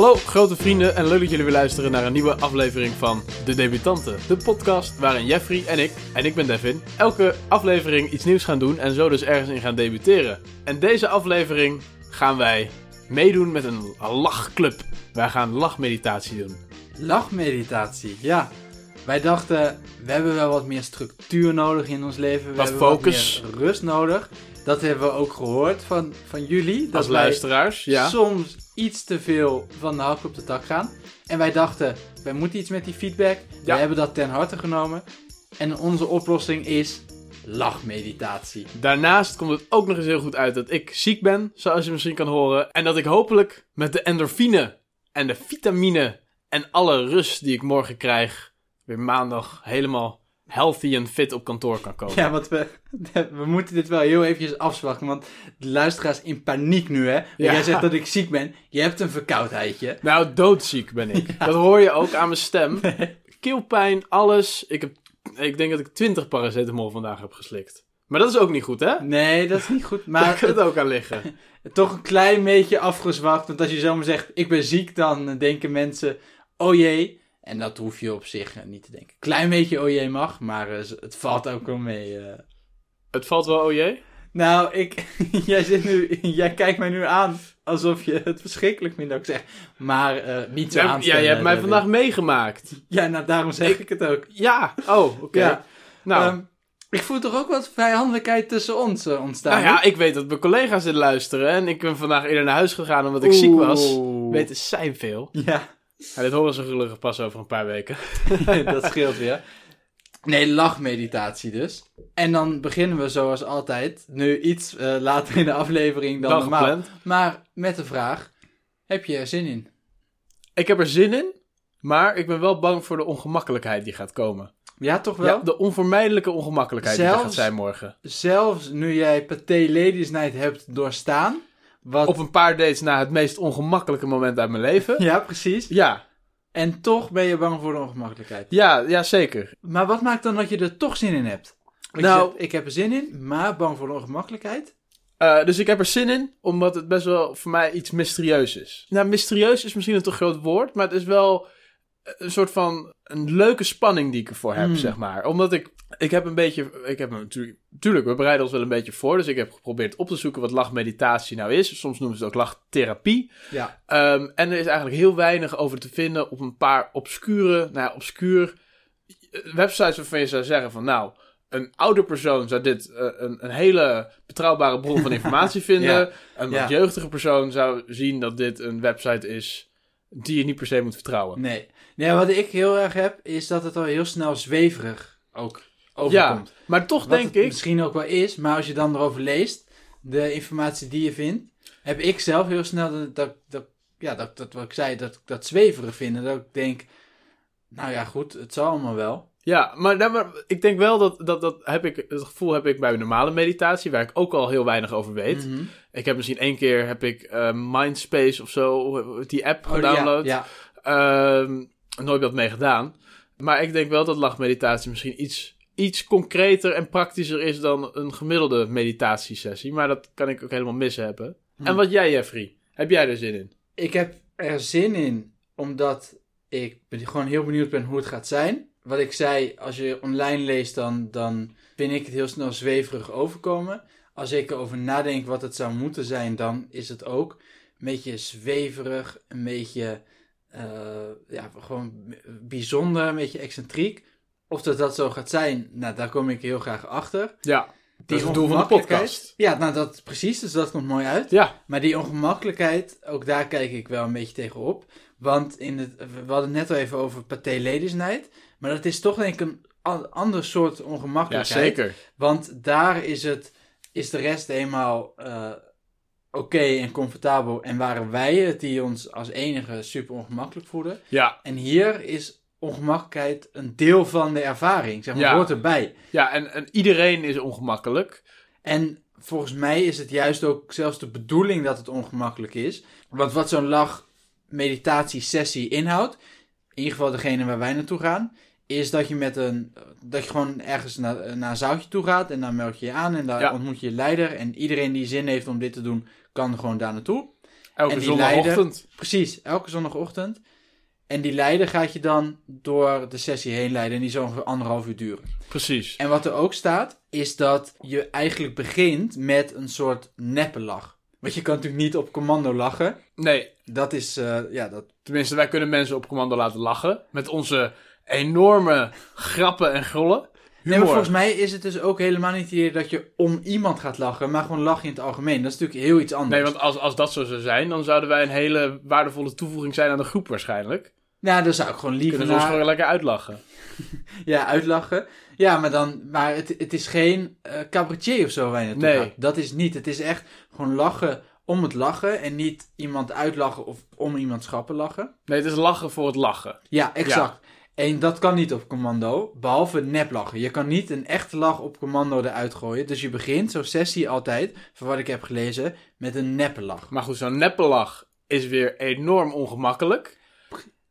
Hallo grote vrienden en leuk dat jullie weer luisteren naar een nieuwe aflevering van De Debutanten. De podcast waarin Jeffrey en ik, en ik ben Devin, elke aflevering iets nieuws gaan doen en zo dus ergens in gaan debuteren. En deze aflevering gaan wij meedoen met een lachclub. Wij gaan lachmeditatie doen. Lachmeditatie, ja. Wij dachten, we hebben wel wat meer structuur nodig in ons leven. We Wat hebben focus. wat meer rust nodig. Dat hebben we ook gehoord van, van jullie. Dat Als wij luisteraars, ja. soms iets te veel van de hak op de tak gaan. En wij dachten, wij moeten iets met die feedback. Ja. We hebben dat ten harte genomen. En onze oplossing is lachmeditatie. Daarnaast komt het ook nog eens heel goed uit dat ik ziek ben, zoals je misschien kan horen. En dat ik hopelijk met de endorfine en de vitamine en alle rust die ik morgen krijg, weer maandag helemaal healthy en fit op kantoor kan komen. Ja, want we, we moeten dit wel heel eventjes afzwakken. Want de luisteraars in paniek nu, hè. Ja. Jij zegt dat ik ziek ben. Je hebt een verkoudheidje. Nou, doodziek ben ik. Dat hoor je ook aan mijn stem. Keelpijn, alles. Ik, heb, ik denk dat ik 20 paracetamol vandaag heb geslikt. Maar dat is ook niet goed, hè? Nee, dat is niet goed. Daar Maar kan het ook aan liggen. toch een klein beetje afgezwakt. Want als je zomaar zegt, ik ben ziek, dan denken mensen, oh jee. En dat hoef je op zich eh, niet te denken. Klein beetje jee mag, maar eh, het valt ook wel mee. eh. Het valt wel, jee. Nou, ik, jij, zit nu, jij kijkt mij nu aan alsof je het verschrikkelijk vindt dat ik zeg. Maar niet zo Ja, ja, je hebt mij vandaag meegemaakt. Ja, nou daarom zeg ik het ook. Ja, oh, oké. Ja. Nou, Ehm, ik voel toch ook wat vijandelijkheid tussen ons ontstaan. nou ja, ik weet dat mijn collega's zitten luisteren. En ik ben vandaag eerder naar huis gegaan omdat ik ziek was. Weten zij veel. Ja, Ja, dit horen ze gelukkig pas over een paar weken. dat scheelt weer. Nee, lachmeditatie dus. En dan beginnen we zoals altijd, nu iets eh, later in de aflevering dan, Dan normaal. gepland. Maar met de vraag, heb je er zin in? Ik heb er zin in, maar ik ben wel bang voor de ongemakkelijkheid die gaat komen. Ja, toch wel? Ja, de onvermijdelijke ongemakkelijkheid die er gaat zijn morgen. Zelfs nu jij Pathé Ladies Night hebt doorstaan. Wat... Op een paar dates na het meest ongemakkelijke moment uit mijn leven. Ja, precies. Ja, En toch ben je bang voor de ongemakkelijkheid. ja, ja zeker. Maar wat maakt dan dat je er toch zin in hebt? Want Nou- zegt, ik heb er zin in, maar bang voor de ongemakkelijkheid. Eh, dus ik heb er zin in, omdat het best wel voor mij iets mysterieus is. Nou, mysterieus is misschien een te groot woord, maar het is wel een soort van een leuke spanning die ik ervoor heb, Hmm. zeg maar. Omdat ik, ik heb een beetje, ik heb natuurlijk, tuurlijk, we bereiden ons wel een beetje voor, dus ik heb geprobeerd op te zoeken wat lachmeditatie nou is. Soms noemen ze het ook lachtherapie. Ja. Ehm, en er is eigenlijk heel weinig over te vinden op een paar obscure, nou ja, obscuur eh, websites waarvan je zou zeggen van nou, een oude persoon zou dit eh, een, een hele betrouwbare bron van informatie vinden. Ja. Een Ja. jeugdige persoon zou zien dat dit een website is die je niet per se moet vertrouwen. Nee. nee, wat ik heel erg heb, is dat het al heel snel zweverig ook overkomt. Ja, maar toch Wat denk ik, misschien ook wel is, maar als je dan erover leest, de informatie die je vindt, heb ik zelf heel snel dat, dat, dat ja, dat, dat wat ik zei, dat ik dat zweverig vind. En dat ik denk, nou ja, goed, het zal allemaal wel. Ja, maar, nou, maar ik denk wel dat, dat, dat heb ik, het gevoel heb ik bij een normale meditatie, waar ik ook al heel weinig over weet. Mhm. Ik heb misschien één keer heb ik eh, Mindspace of zo, die app Oh, gedownload. Ja, Ehm, nooit wat mee gedaan. Maar ik denk wel dat lachmeditatie misschien iets, iets concreter en praktischer is dan een gemiddelde meditatiesessie. Maar dat kan ik ook helemaal mis hebben. Hm. En wat jij, Jeffrey? Heb jij er zin in? Ik heb er zin in, omdat ik ben- gewoon heel benieuwd ben hoe het gaat zijn. Wat ik zei, als je online leest, dan, dan vind ik het heel snel zweverig overkomen. Als ik erover nadenk wat het zou moeten zijn, dan is het ook een beetje zweverig, een beetje eh, ja, gewoon bijzonder, een beetje excentriek. Of dat dat zo gaat zijn, nou, daar kom ik heel graag achter. Ja, dat is het doel van de ongemakkelijkheid- podcast. Ja, nou dat precies, dus dat komt mooi uit. Ja, Maar die ongemakkelijkheid, ook daar kijk ik wel een beetje tegenop. Want in het, we hadden het net al even over Pathé Ladies Night. Maar dat is toch denk ik een ander soort ja ongemakkelijkheid. zeker. Want daar is, het, is de rest eenmaal eh, oké en comfortabel. En waren wij het die ons als enige super ongemakkelijk voelden. Ja, En hier is ongemakkelijkheid een deel van de ervaring. Zeg maar, Ja. hoort erbij. ja en, en iedereen is ongemakkelijk. En volgens mij is het juist ook zelfs de bedoeling dat het ongemakkelijk is. Want wat zo'n lach-meditatiesessie inhoudt, in ieder geval degene waar wij naartoe gaan, is dat je met een dat je gewoon ergens naar, naar een zaaltje toe gaat en dan meld je je aan en daar Ja. ontmoet je je leider en iedereen die zin heeft om dit te doen kan gewoon daar naartoe. Elke zondagochtend. Precies, elke zondagochtend. En die leider gaat je dan door de sessie heen leiden en die zal ongeveer anderhalf uur duren. Precies. En wat er ook staat, is dat je eigenlijk begint met een soort neppe lach. Want je kan natuurlijk niet op commando lachen. Nee, Dat is, eh, ja, dat... tenminste, wij kunnen mensen op commando laten lachen. Met onze enorme grappen en grollen. Nee, maar volgens mij is het dus ook helemaal niet idee dat je om iemand gaat lachen, maar gewoon lachen in het algemeen. Dat is natuurlijk heel iets anders. Nee, want als, als dat zo zou zijn, dan zouden wij een hele waardevolle toevoeging zijn aan de groep waarschijnlijk. Nou, dan zou ik gewoon liever Kunnen ze ons gewoon lekker uitlachen. Ja, uitlachen. Ja, maar dan... Maar het, het is geen eh cabaretier of zo waar je naartoe Nee. gaat. Dat is niet. Het is echt gewoon lachen om het lachen en niet iemand uitlachen of om iemand schappen lachen. Nee, het is lachen voor het lachen. Ja, exact. En dat kan niet op commando, behalve neplachen. Je kan niet een echte lach op commando eruit gooien. Dus je begint zo'n sessie altijd, van wat ik heb gelezen, met een neppe lach. Maar goed, zo'n neppe lach is weer enorm ongemakkelijk.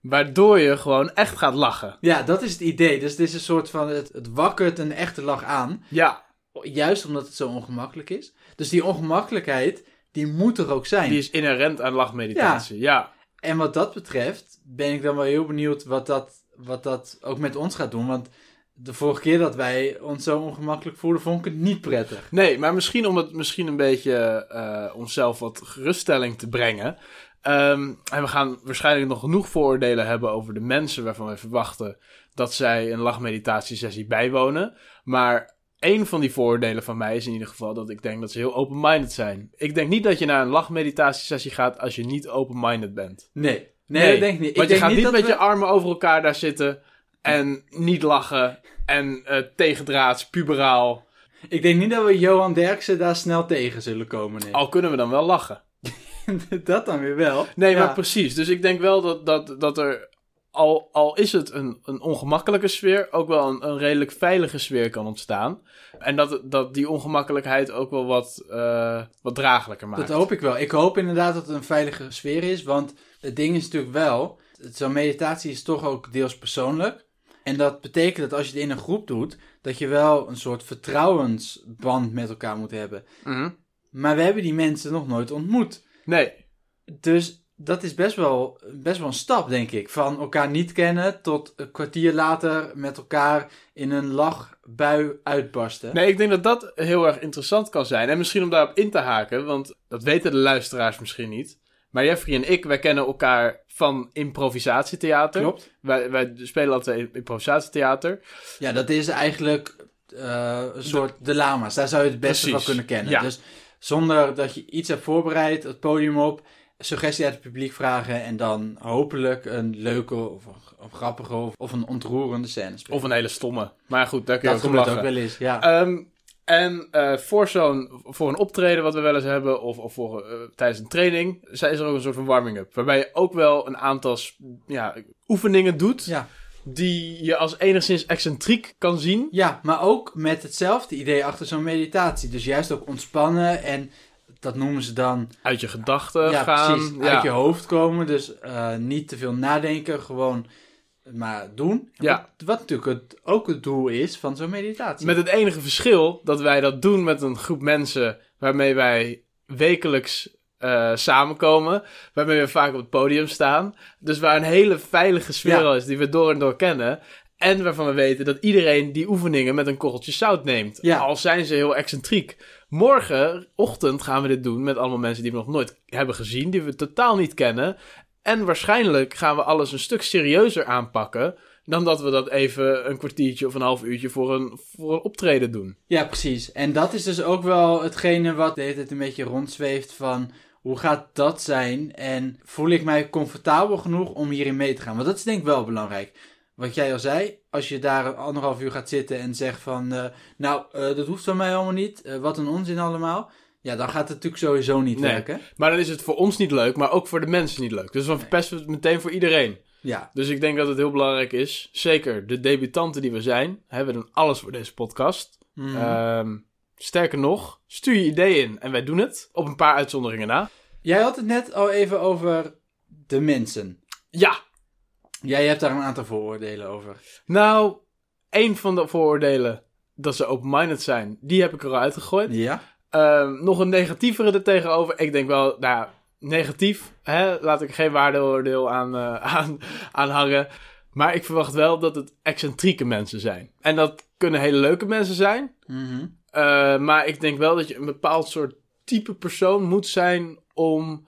Waardoor je gewoon echt gaat lachen. Ja, dat is het idee. Dus het is een soort van, het, het wakkert een echte lach aan. Ja, Juist omdat het zo ongemakkelijk is. Dus die ongemakkelijkheid, die moet er ook zijn. die is inherent aan lachmeditatie. Ja. En wat dat betreft ben ik dan wel heel benieuwd wat dat, wat dat ook met ons gaat doen. Want de vorige keer dat wij ons zo ongemakkelijk voelden, vond ik het niet prettig. Nee, maar misschien om het misschien een beetje eh, onszelf wat geruststelling te brengen. Ehm, en we gaan waarschijnlijk nog genoeg vooroordelen hebben over de mensen waarvan wij verwachten dat zij een lachmeditatiesessie bijwonen. Maar één van die vooroordelen van mij is in ieder geval dat ik denk dat ze heel open-minded zijn. Ik denk niet dat je naar een lachmeditatiesessie gaat als je niet open-minded bent. Nee, nee, dat denk ik niet. Want ik je denk gaat niet met we- je armen over elkaar daar zitten en niet lachen en eh tegendraads, puberaal. Ik denk niet dat we Johan Derksen daar snel tegen zullen komen. Nee. Al kunnen we dan wel lachen. dat dan weer wel. Nee, Ja. maar precies. Dus ik denk wel dat, dat, dat er, al, al is het een, een ongemakkelijke sfeer, ook wel een, een redelijk veilige sfeer kan ontstaan. En dat, dat die ongemakkelijkheid ook wel wat, eh, wat draaglijker maakt. Dat hoop ik wel. Ik hoop inderdaad dat het een veilige sfeer is. Want het ding is natuurlijk wel, zo'n meditatie is toch ook deels persoonlijk. En dat betekent dat als je het in een groep doet, dat je wel een soort vertrouwensband met elkaar moet hebben. Mhm. Maar we hebben die mensen nog nooit ontmoet. Nee, Dus dat is best wel, best wel een stap, denk ik. Van elkaar niet kennen tot een kwartier later met elkaar in een lachbui uitbarsten. nee, ik denk dat dat heel erg interessant kan zijn. En misschien om daarop in te haken, want dat weten de luisteraars misschien niet. Maar Jeffrey en ik, wij kennen elkaar van improvisatietheater. Klopt. Wij, wij spelen altijd improvisatietheater. Ja, dat is eigenlijk eh, een soort de lama's. Daar zou je het beste van kunnen kennen. Ja. Dus zonder dat je iets hebt voorbereid, het podium op, suggestie uit het publiek vragen en dan hopelijk een leuke of grappige of, of een ontroerende scène spelen. Of een hele stomme. Maar goed, daar kun je dat ook ook wel eens, ja. Ehm, en eh, voor, zo'n, voor een optreden wat we wel eens hebben, of, of voor, eh, tijdens een training, is er ook een soort van warming-up. Waarbij je ook wel een aantal ja, oefeningen doet, ja. die je als enigszins excentriek kan zien. Ja, maar ook met hetzelfde idee achter zo'n meditatie. Dus juist ook ontspannen en dat noemen ze dan Uit je gedachten ja, gaan. precies, ja. uit je hoofd komen. Dus eh, niet te veel nadenken, gewoon maar doen. Ja. Wat, wat natuurlijk het, ook het doel is van zo'n meditatie. Met het enige verschil dat wij dat doen met een groep mensen waarmee wij wekelijks eh, samenkomen. Waarmee we vaak op het podium staan. Dus waar een hele veilige sfeer Ja. al is die we door en door kennen. En waarvan we weten dat iedereen die oefeningen met een korreltje zout neemt. Ja. Al zijn ze heel excentriek. Morgenochtend gaan we dit doen met allemaal mensen die we nog nooit hebben gezien. Die we totaal niet kennen. En waarschijnlijk gaan we alles een stuk serieuzer aanpakken. Dan dat we dat even een kwartiertje of een half uurtje voor een, voor een optreden doen. Ja, precies. En dat is dus ook wel hetgene wat de hele tijd een beetje rondzweeft van... Hoe gaat dat zijn? En voel ik mij comfortabel genoeg om hierin mee te gaan? Want dat is denk ik wel belangrijk. Wat jij al zei, als je daar anderhalf uur gaat zitten en zegt van... eh, nou, eh, dat hoeft van mij allemaal niet. Eh, wat een onzin allemaal. Ja, dan gaat het natuurlijk sowieso niet Nee. werken. Maar dan is het voor ons niet leuk, maar ook voor de mensen niet leuk. Dus dan verpesten we het meteen voor iedereen. Ja, Dus ik denk dat het heel belangrijk is, zeker de debutanten die we zijn, we doen alles voor deze podcast. Mhm. Ehm, sterker nog, stuur je ideeën in en wij doen het, op een paar uitzonderingen na. Jij had het net al even over de mensen. Ja, Jij hebt daar een aantal vooroordelen over. nou, één van de vooroordelen dat ze open-minded zijn, die heb ik er al uitgegooid. Ja? Ehm, nog een negatievere er tegenover. Ik denk wel, nou, negatief. Hè? Laat ik geen waardeoordeel aan, eh, aan, aan hangen. Maar ik verwacht wel dat het excentrieke mensen zijn. En dat kunnen hele leuke mensen zijn. Mhm. Eh, maar ik denk wel dat je een bepaald soort type persoon moet zijn om.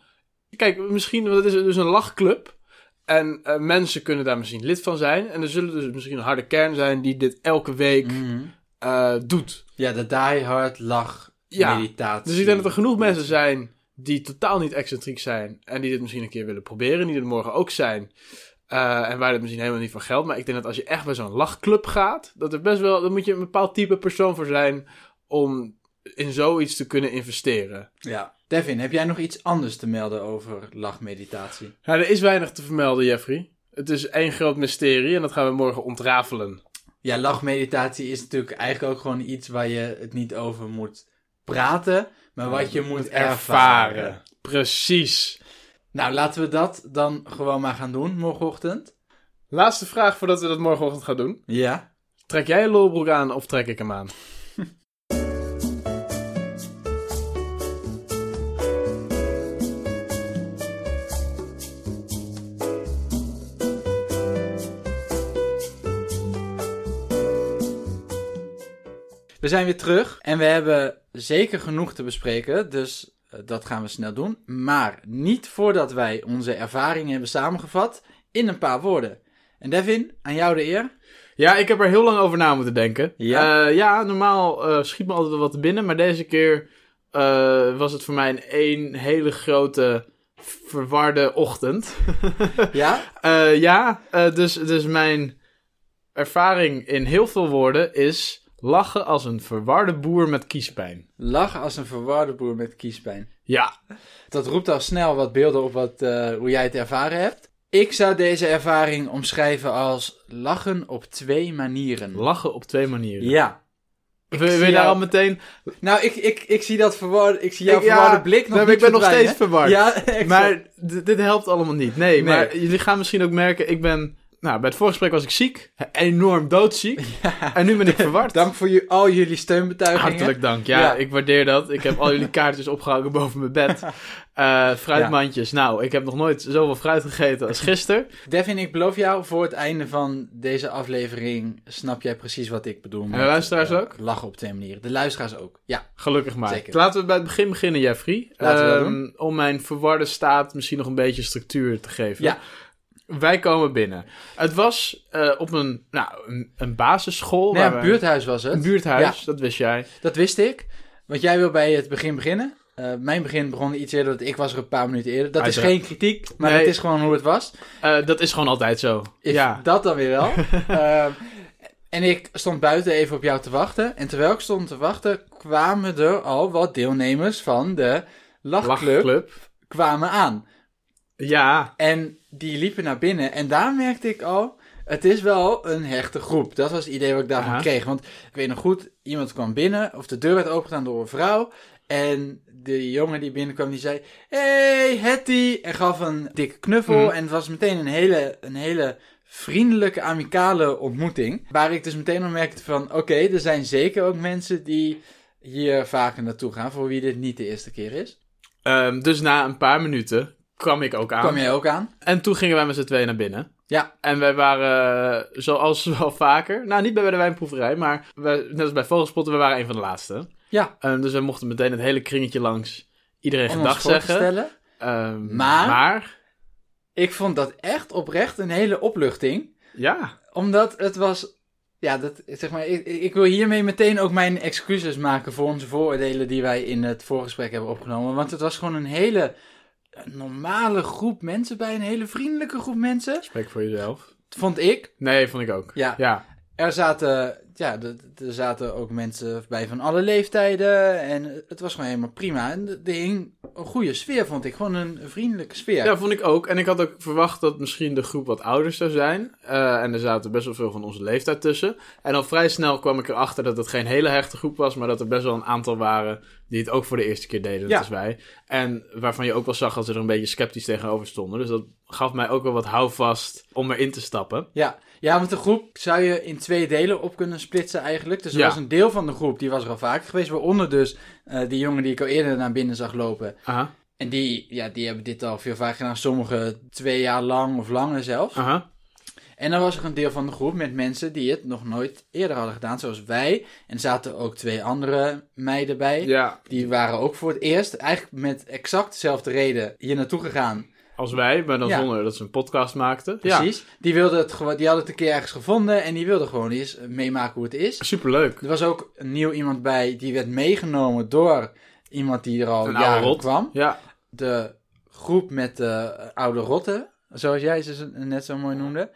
Kijk, misschien is het dus een lachclub. En eh, mensen kunnen daar misschien lid van zijn. En er zullen dus misschien een harde kern zijn die dit elke week Mhm. doet. Ja, de diehard lach Ja, meditatie. Dus ik denk dat er genoeg mensen zijn die totaal niet excentriek zijn. En die dit misschien een keer willen proberen. Die er morgen ook zijn. Eh, en waar het misschien helemaal niet van geldt. Maar ik denk dat als je echt bij zo'n lachclub gaat. Dat er best wel. Dan moet je een bepaald type persoon voor zijn. Om in zoiets te kunnen investeren. Ja. Devin, heb jij nog iets anders te melden over lachmeditatie? Nou, er is weinig te vermelden, Jeffrey. Het is één groot mysterie. En dat gaan we morgen ontrafelen. Ja, lachmeditatie is natuurlijk eigenlijk ook gewoon iets waar je het niet over moet praten, maar wat je moet ervaren. Precies. Nou, laten we dat dan gewoon maar gaan doen morgenochtend. Laatste vraag voordat we dat morgenochtend gaan doen. Ja. Trek jij een lolbroek aan of trek ik hem aan? We zijn weer terug en we hebben zeker genoeg te bespreken, dus eh, dat gaan we snel doen. Maar niet voordat wij onze ervaringen hebben samengevat in een paar woorden. En Devin, aan jou de eer. Ja, ik heb er heel lang over na moeten denken. Ja? Eh, ja, normaal eh, schiet me altijd wel wat binnen, maar deze keer was het voor mij een één hele grote verwarde ochtend. Ja? Ja, dus, dus mijn ervaring in heel veel woorden is lachen als een verwarde boer met kiespijn. Lach als een verwarde boer met kiespijn. Ja, Dat roept al snel wat beelden op wat, eh, hoe jij het ervaren hebt. Ik zou deze ervaring omschrijven als lachen op twee manieren. lachen op twee manieren. Ja. Wil, wil je daar al meteen... Nou, ik, ik, ik zie dat verwarde, ik zie jouw Ik- ja, verwarde blik nog nou, niet ik ben nog steeds verward. Ja, exact. Maar dit helpt allemaal niet. Nee, Nee. maar jullie gaan misschien ook merken, ik ben... Nou, bij het vorige was ik ziek. Enorm doodziek. En nu ben ik verward. Dank voor ju- al jullie steunbetuigingen. Hartelijk dank. Ja, Ja. ik waardeer dat. Ik heb al jullie kaartjes opgehangen boven mijn bed. Eh, fruitmandjes. Nou, ik heb nog nooit zoveel fruit gegeten als gisteren. Devin, ik beloof jou, voor het einde van deze aflevering snap jij precies wat ik bedoel. met, de luisteraars eh, ook? Lachen op twee manieren. De luisteraars ook, ja. Gelukkig maar. Zeker. Laten we bij het begin beginnen, Jeffrey. Laten we dat Ehm, Om mijn verwarde staat misschien nog een beetje structuur te geven. Ja. Wij komen binnen. Het was eh, op een, nou, een, een basisschool. Nee, waar een we- buurthuis was het. Een buurthuis, dat wist jij. Dat wist ik. Want jij wil bij het begin beginnen. Eh, mijn begin begon iets eerder, want ik was er een paar minuten eerder. Dat is geen kritiek, maar Nee. dat is gewoon hoe het was. Eh, dat is gewoon altijd zo. Is ja. Dat dan weer wel. Ehm, en ik stond buiten even op jou te wachten. En terwijl ik stond te wachten, kwamen er al wat deelnemers van de lachclub Lachclub. kwamen aan. Ja. En die liepen naar binnen. En daar merkte ik al, het is wel een hechte groep. Dat was het idee wat ik daarvan Aha. kreeg. Want ik weet nog goed, iemand kwam binnen, of de deur werd opengedaan door een vrouw. En de jongen die binnenkwam, die zei, hey, Hetty! En gaf een dikke knuffel. Mhm. En het was meteen een hele, een hele vriendelijke, amicale ontmoeting. Waar ik dus meteen al merkte van, oké, er zijn zeker ook mensen die hier vaker naartoe gaan, voor wie dit niet de eerste keer is. Ehm, dus na een paar minuten kwam ik ook aan. Kwam jij ook aan? En toen gingen wij met z'n tweeën naar binnen. Ja. En wij waren, eh, zoals wel vaker, nou niet bij de wijnproeverij, maar we, net als bij Vogelspotten, we waren een van de laatste. Ja. Ehm, dus we mochten meteen het hele kringetje langs iedereen Om gedag zeggen. Ehm, Maar- maar, Ik vond dat echt oprecht een hele opluchting. ja, Omdat het was. Ja, dat, zeg maar, ik, ik wil hiermee meteen ook mijn excuses maken voor onze vooroordelen die wij in het voorgesprek hebben opgenomen. Want het was gewoon een hele normale groep mensen bij, een hele vriendelijke groep mensen. spreek voor jezelf. Vond ik. Nee, vond ik ook. Ja. ja. Er zaten, ja, er zaten ook mensen bij van alle leeftijden. En het was gewoon helemaal prima. En er hing een goede sfeer, vond ik. Gewoon een vriendelijke sfeer. Ja, vond ik ook. En ik had ook verwacht dat misschien de groep wat ouder zou zijn. Eh, en er zaten best wel veel van onze leeftijd tussen. En al vrij snel kwam ik erachter dat het geen hele hechte groep was, maar dat er best wel een aantal waren die het ook voor de eerste keer deden, Ja. wij. En waarvan je ook wel zag dat ze er een beetje sceptisch tegenover stonden. Dus dat gaf mij ook wel wat houvast om erin te stappen. Ja. Ja, want de groep zou je in twee delen op kunnen splitsen eigenlijk. Dus er Ja. was een deel van de groep, die was er al vaker geweest. Waaronder dus eh, die jongen die ik al eerder naar binnen zag lopen. Aha. En die, ja, die hebben dit al veel vaker gedaan. Sommigen twee jaar lang of langer zelfs. Aha. En dan was er een deel van de groep met mensen die het nog nooit eerder hadden gedaan, zoals wij. En er zaten ook twee andere meiden bij. Ja, Die waren ook voor het eerst, eigenlijk met exact dezelfde reden, hier naartoe gegaan. Als wij, maar dan Ja. zonder dat ze een podcast maakten. Ja, Precies. Die, wilden het, gewoon- die hadden het een keer ergens gevonden en die wilden gewoon eens meemaken hoe het is. superleuk. Er was ook een nieuw iemand bij, die werd meegenomen door iemand die er al Een jaren rot. kwam. Ja, De groep met de oude rotten, zoals jij ze net zo mooi noemde,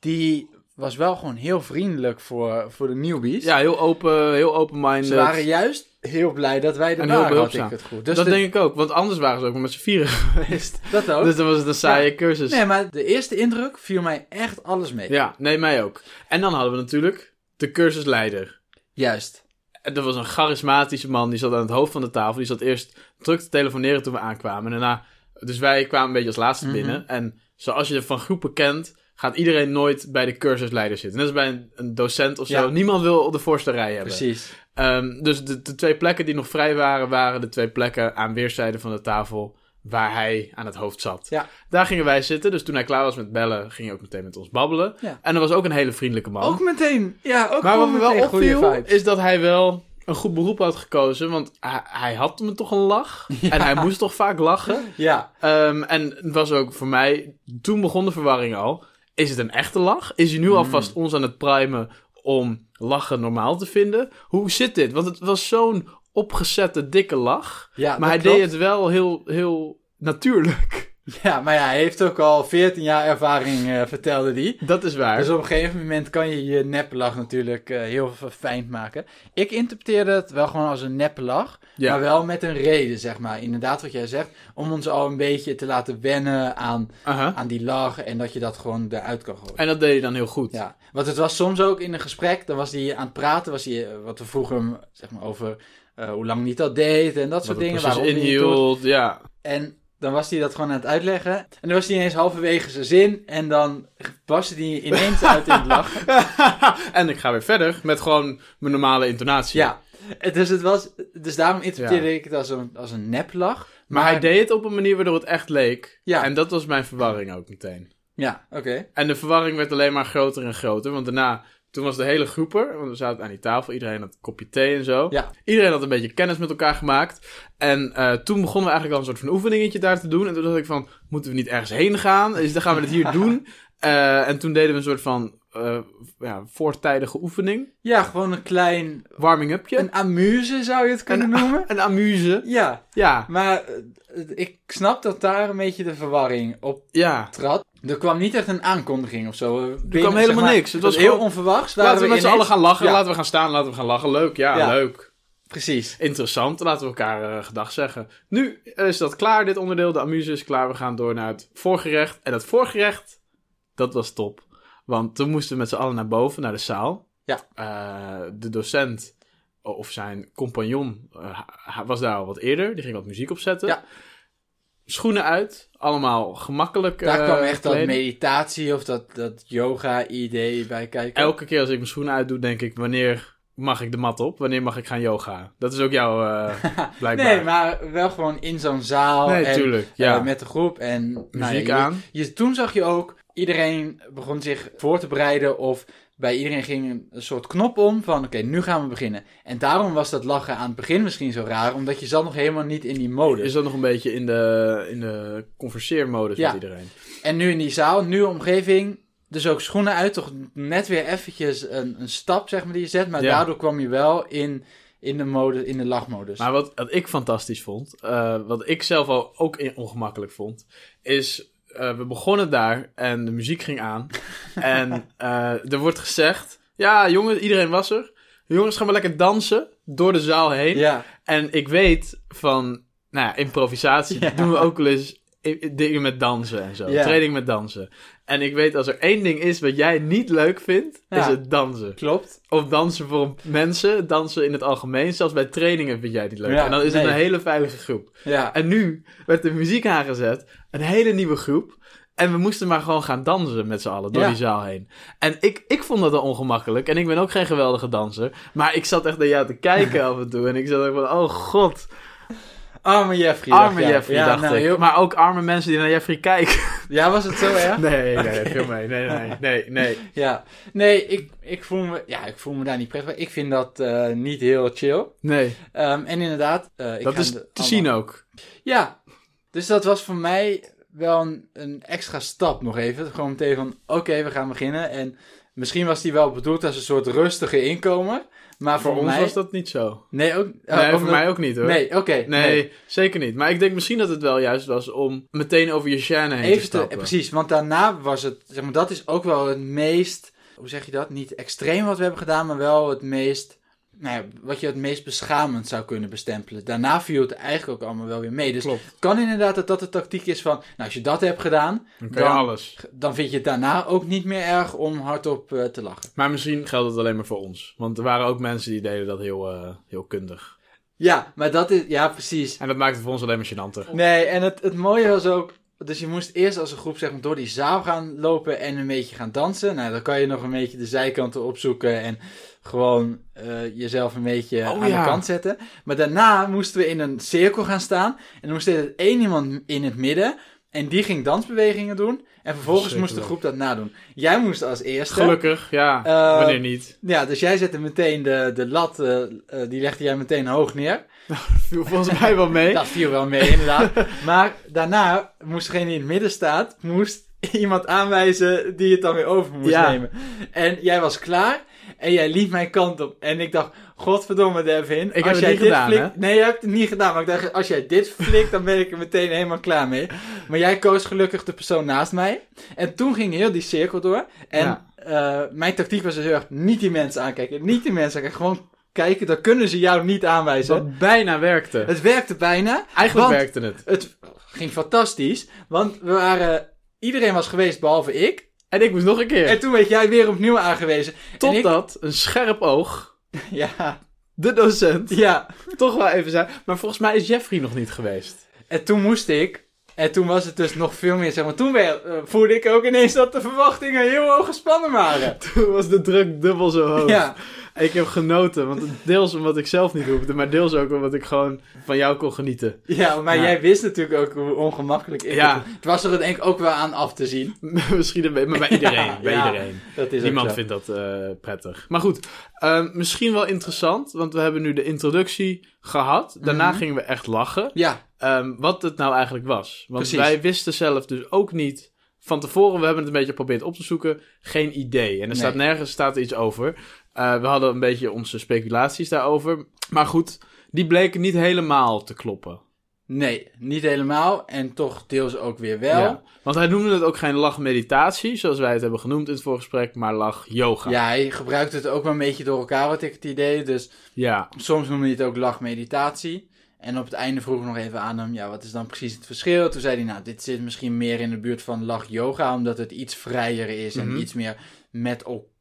die was wel gewoon heel vriendelijk voor, voor de newbies. ja heel open, heel open-minded. Ze waren juist heel blij dat wij er En heel waren, had ik het goed. Dus dat de- denk ik ook, want anders waren ze ook met z'n vieren geweest. dat ook. Dus dan was het een saaie cursus. Nee, maar de eerste indruk viel mij echt alles mee. Ja, nee, mij ook. En dan hadden we natuurlijk de cursusleider. Juist. En dat was een charismatische man, die zat aan het hoofd van de tafel. Die zat eerst druk te telefoneren toen we aankwamen. En daarna, dus wij kwamen een beetje als laatste Mhm. binnen. En zoals je van groepen kent, gaat iedereen nooit bij de cursusleider zitten. Net als bij een, een docent of zo. Ja. Niemand wil op de voorste rij hebben. Precies. Ehm, dus de, de twee plekken die nog vrij waren, waren de twee plekken aan weerszijden van de tafel waar hij aan het hoofd zat. Ja. Daar gingen wij zitten, dus toen hij klaar was met bellen, ging hij ook meteen met ons babbelen. Ja. En er was ook een hele vriendelijke man. Ook meteen. Ja, ook maar wat me wel opviel, is dat hij wel een goed beroep had gekozen, want hij, hij had me toch een lach. En hij moest toch vaak lachen. Ja, Ehm, en het was ook voor mij, toen begon de verwarring al. Is het een echte lach? Is hij nu Mm. alvast ons aan het primen om lachen normaal te vinden? Hoe zit dit? Want het was zo'n opgezette, dikke lach. ja maar hij klopt. deed het wel heel, heel natuurlijk. Ja, maar ja, hij heeft ook al 14 jaar ervaring, eh, vertelde hij. Dat is waar. Dus op een gegeven moment kan je je neplach natuurlijk eh, heel verfijnd maken. Ik interpreteerde het wel gewoon als een neplach, ja. maar wel met een reden, zeg maar. Inderdaad wat jij zegt, om ons al een beetje te laten wennen aan, aan die lach en dat je dat gewoon eruit kan gooien. En dat deed hij dan heel goed. Ja, want het was soms ook in een gesprek, dan was hij aan het praten, was hij, eh, wat we vroegen hem, zeg maar, over hoe lang hij dat deed en dat Wat soort dingen. waarom inhield. Ja. En dan was hij dat gewoon aan het uitleggen. En dan was hij ineens halverwege zijn zin. En dan barstte hij ineens uit in het lachen. en ik ga weer verder met gewoon mijn normale intonatie. Ja. Dus, het was, dus daarom interpreteerde Ja. ik het als een, als een neplach. Maar hij deed het op een manier waardoor het echt leek. Ja. En dat was mijn verwarring ook meteen. Ja, oké. En de verwarring werd alleen maar groter en groter. Want daarna, toen was de hele groep er. Want we zaten aan die tafel. Iedereen had een kopje thee en zo. Ja. Iedereen had een beetje kennis met elkaar gemaakt. En eh, toen begonnen we eigenlijk al een soort van oefeningetje daar te doen. En toen dacht ik van, moeten we niet ergens heen gaan? Dus dan gaan we het hier doen. Eh, en toen deden we een soort van eh, ja, voortijdige oefening. Ja, gewoon een klein... Warming-upje. Een amuse zou je het kunnen Een- noemen. Een amuse. Ja, Ja, maar eh, ik snap dat daar een beetje de verwarring op ja. trad. Er kwam niet echt een aankondiging of zo. Er kwam helemaal niks. Het was heel gewoon- onverwachts. Laten we met z'n allen gaan lachen. Ja. Laten we gaan staan. Laten we gaan lachen. Leuk. Ja, Ja. leuk. Precies. Interessant, laten we elkaar eh, gedag zeggen. Nu is dat klaar, dit onderdeel. De amuse is klaar. We gaan door naar het voorgerecht. En het voorgerecht, dat was top. Want toen moesten we met z'n allen naar boven, naar de zaal. Ja. Eh, de docent, of zijn compagnon, eh, was daar al wat eerder. Die ging wat muziek opzetten. Ja. Schoenen uit, allemaal gemakkelijk Daar eh, kwam echt dat meditatie of dat, dat yoga-idee bij kijken. Elke keer als ik mijn schoenen uitdoe, denk ik, wanneer mag ik de mat op? Wanneer mag ik gaan yoga? Dat is ook jouw, blijkbaar. Nee, maar wel gewoon in zo'n zaal. Nee, en, tuurlijk. met de groep. En nou muziek je- aan. Je, toen zag je ook, iedereen begon zich voor te bereiden. Of bij iedereen ging een, soort knop om van, oké, nu gaan we beginnen. En daarom was dat lachen aan het begin misschien zo raar. Omdat je zat nog helemaal niet in die modus. Is dat nog een beetje in de, in de converseermodus Ja. met iedereen? En nu in die zaal, nieuwe omgeving. Dus ook schoenen uit, toch net weer eventjes een, een stap, zeg maar, die je zet. Maar Ja. daardoor kwam je wel in, in de mode, in de lachmodus. Maar wat, wat ik fantastisch vond, eh, wat ik zelf al ook ongemakkelijk vond, is eh, we begonnen daar en de muziek ging aan. en eh, er wordt gezegd, ja jongens, iedereen was er. Jongens, gaan we lekker dansen door de zaal heen. Ja, En ik weet van, nou ja, improvisatie Ja. doen we ook wel eens dingen met dansen en zo. Ja. Training met dansen. En ik weet als er één ding is wat jij niet leuk vindt, Ja. is het dansen. klopt. Of dansen voor mensen, dansen in het algemeen. Zelfs bij trainingen vind jij het niet leuk. Ja, en dan is het een hele veilige groep. Ja, En nu werd de muziek aangezet, een hele nieuwe groep. En we moesten maar gewoon gaan dansen met z'n allen door Ja. die zaal heen. En ik, ik vond dat wel ongemakkelijk. En ik ben ook geen geweldige danser. Maar ik zat echt naar jou te kijken af en toe. En ik zat ook van, oh god. Arme Jeffrey. Arme dacht. Jeffrey, ja, dacht nou, ik. heel- Maar ook arme mensen die naar Jeffrey kijken. Ja, was het zo, hè? Nee, nee, veel mee. Nee, nee, nee, nee. Ja. Nee, ik, ik, voel me, ja, ik voel me daar niet prettig bij. Ik vind dat eh, niet heel chill. Nee, Ehm, en inderdaad... eh, ik dat is te allemaal- zien ook. Ja, dus dat was voor mij wel een, een extra stap nog even. Gewoon meteen van, oké, we gaan beginnen. En misschien was die wel bedoeld als een soort rustige inkomen. Maar voor, Voor ons mij... was dat niet zo. Nee, ook... oh, Nee, voor mij ook niet hoor. Nee, oké. Nee, zeker niet. Maar ik denk misschien dat het wel juist was om meteen over je chaîne heen te Even te, stappen. precies, want daarna was het, zeg maar, dat is ook wel het meest, hoe zeg je dat? Niet extreem wat we hebben gedaan, maar wel het meest, nou ja, wat je het meest beschamend zou kunnen bestempelen. Daarna viel het eigenlijk ook allemaal wel weer mee. Dus Klopt. het kan inderdaad dat dat de tactiek is van, nou, als je dat hebt gedaan, dan- alles. dan vind je het daarna ook niet meer erg om hardop eh, te lachen. Maar misschien geldt het alleen maar voor ons. Want er waren ook mensen die deden dat heel, eh, heel kundig. Ja, maar dat is, ja, precies. En dat maakt het voor ons alleen maar gênanter. Nee, en het, het mooie was ook. Dus je moest eerst als een groep zeg maar, door die zaal gaan lopen en een beetje gaan dansen. Nou, dan kan je nog een beetje de zijkanten opzoeken en gewoon eh, jezelf een beetje Oh, aan ja. de kant zetten. Maar daarna moesten we in een cirkel gaan staan. En dan moest er één iemand in het midden. En die ging dansbewegingen doen. En vervolgens moest de groep dat nadoen. Jij moest als eerste. Gelukkig, ja. Eh, Wanneer niet? Ja, dus jij zette meteen de, de lat, eh, die legde jij meteen hoog neer. Viel volgens mij wel mee. Dat viel wel mee, inderdaad. maar daarna moest degene die in het midden staat, moest iemand aanwijzen die het dan weer over moest Ja. nemen. En jij was klaar en jij liep mijn kant op. En ik dacht, godverdomme Devin. Ik als jij niet dit gedaan, flikt... Nee, je hebt het niet gedaan. Maar ik dacht, als jij dit flikt, dan ben ik er meteen helemaal klaar mee. Maar jij koos gelukkig de persoon naast mij. En toen ging heel die cirkel door. En Ja. eh, mijn tactiek was dus heel erg, niet die mensen aankijken. Niet die mensen aankijken. Gewoon kijken, dan kunnen ze jou niet aanwijzen. Wat bijna werkte. Het werkte bijna. Eigenlijk werkte het. Het ging fantastisch. Want we waren... Iedereen was geweest behalve ik. En ik moest nog een keer. En toen werd jij weer opnieuw aangewezen. Ik, Totdat een scherp oog, ja, de docent, ja. toch wel even zei. Maar volgens mij is Jeffrey nog niet geweest. En toen moest ik... En toen was het dus nog veel meer, zeg maar... Toen weer, eh, voelde ik ook ineens dat de verwachtingen heel hoog gespannen waren. Toen was de druk dubbel zo hoog. Ja, Ik heb genoten, want deels omdat ik zelf niet hoefde, maar deels ook omdat ik gewoon van jou kon genieten. ja maar Ja. jij wist natuurlijk ook hoe ongemakkelijk ik Ja. het... Was er denk ik ook wel aan af te zien. Misschien een beetje, maar bij iedereen. Ja, bij iedereen. Dat is Niemand vindt dat eh, prettig. Maar goed, ehm, misschien wel interessant, want we hebben nu de introductie gehad. Daarna Mhm. gingen we echt lachen. Ja, Ehm, wat het nou eigenlijk was. Want Precies. wij wisten zelf dus ook niet van tevoren, we hebben het een beetje geprobeerd op te zoeken, geen idee. En er Nee. staat nergens staat er iets over. Eh, we hadden een beetje onze speculaties daarover. Maar goed, die bleken niet helemaal te kloppen. nee, niet helemaal. En toch deels ook weer wel. Ja. Want hij noemde het ook geen lachmeditatie, zoals wij het hebben genoemd in het voorgesprek, maar lach-yoga. Ja, hij gebruikt het ook wel een beetje door elkaar, wat ik het idee. Dus ja. soms noemde hij het ook lachmeditatie. En op het einde vroeg ik nog even aan hem, ja, wat is dan precies het verschil? Toen zei hij, nou, dit zit misschien meer in de buurt van lach-yoga, omdat het iets vrijer is en Mhm. iets meer met elkaar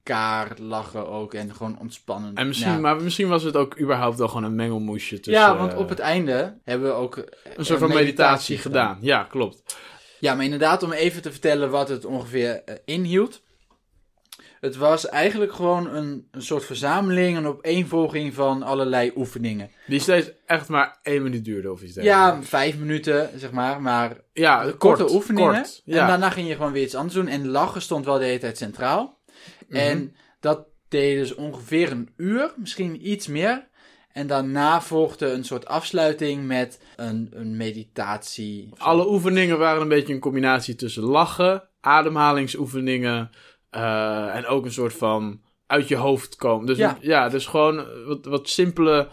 lachen ook en gewoon ontspannen. En misschien, ja. Maar misschien was het ook überhaupt wel gewoon een mengelmoesje tussen... ja, want eh, op het einde hebben we ook Een soort van meditatie, gedaan. Ja, klopt. Ja, maar inderdaad, om even te vertellen wat het ongeveer eh, inhield. Het was eigenlijk gewoon een, een soort verzameling, een opeenvolging van allerlei oefeningen. Die steeds echt maar één minuut duurde of iets dergelijks. Ja, vijf minuten, zeg maar, maar ja korte kort, oefeningen. kort, ja. En daarna ging je gewoon weer iets anders doen. En lachen stond wel de hele tijd centraal. Mhm. En dat deed dus ongeveer een uur, misschien iets meer. En daarna volgde een soort afsluiting met een, een meditatie. Alle oefeningen waren een beetje een combinatie tussen lachen, ademhalingsoefeningen eh, en ook een soort van uit je hoofd komen. Dus Ja. ja, dus gewoon wat, wat simpele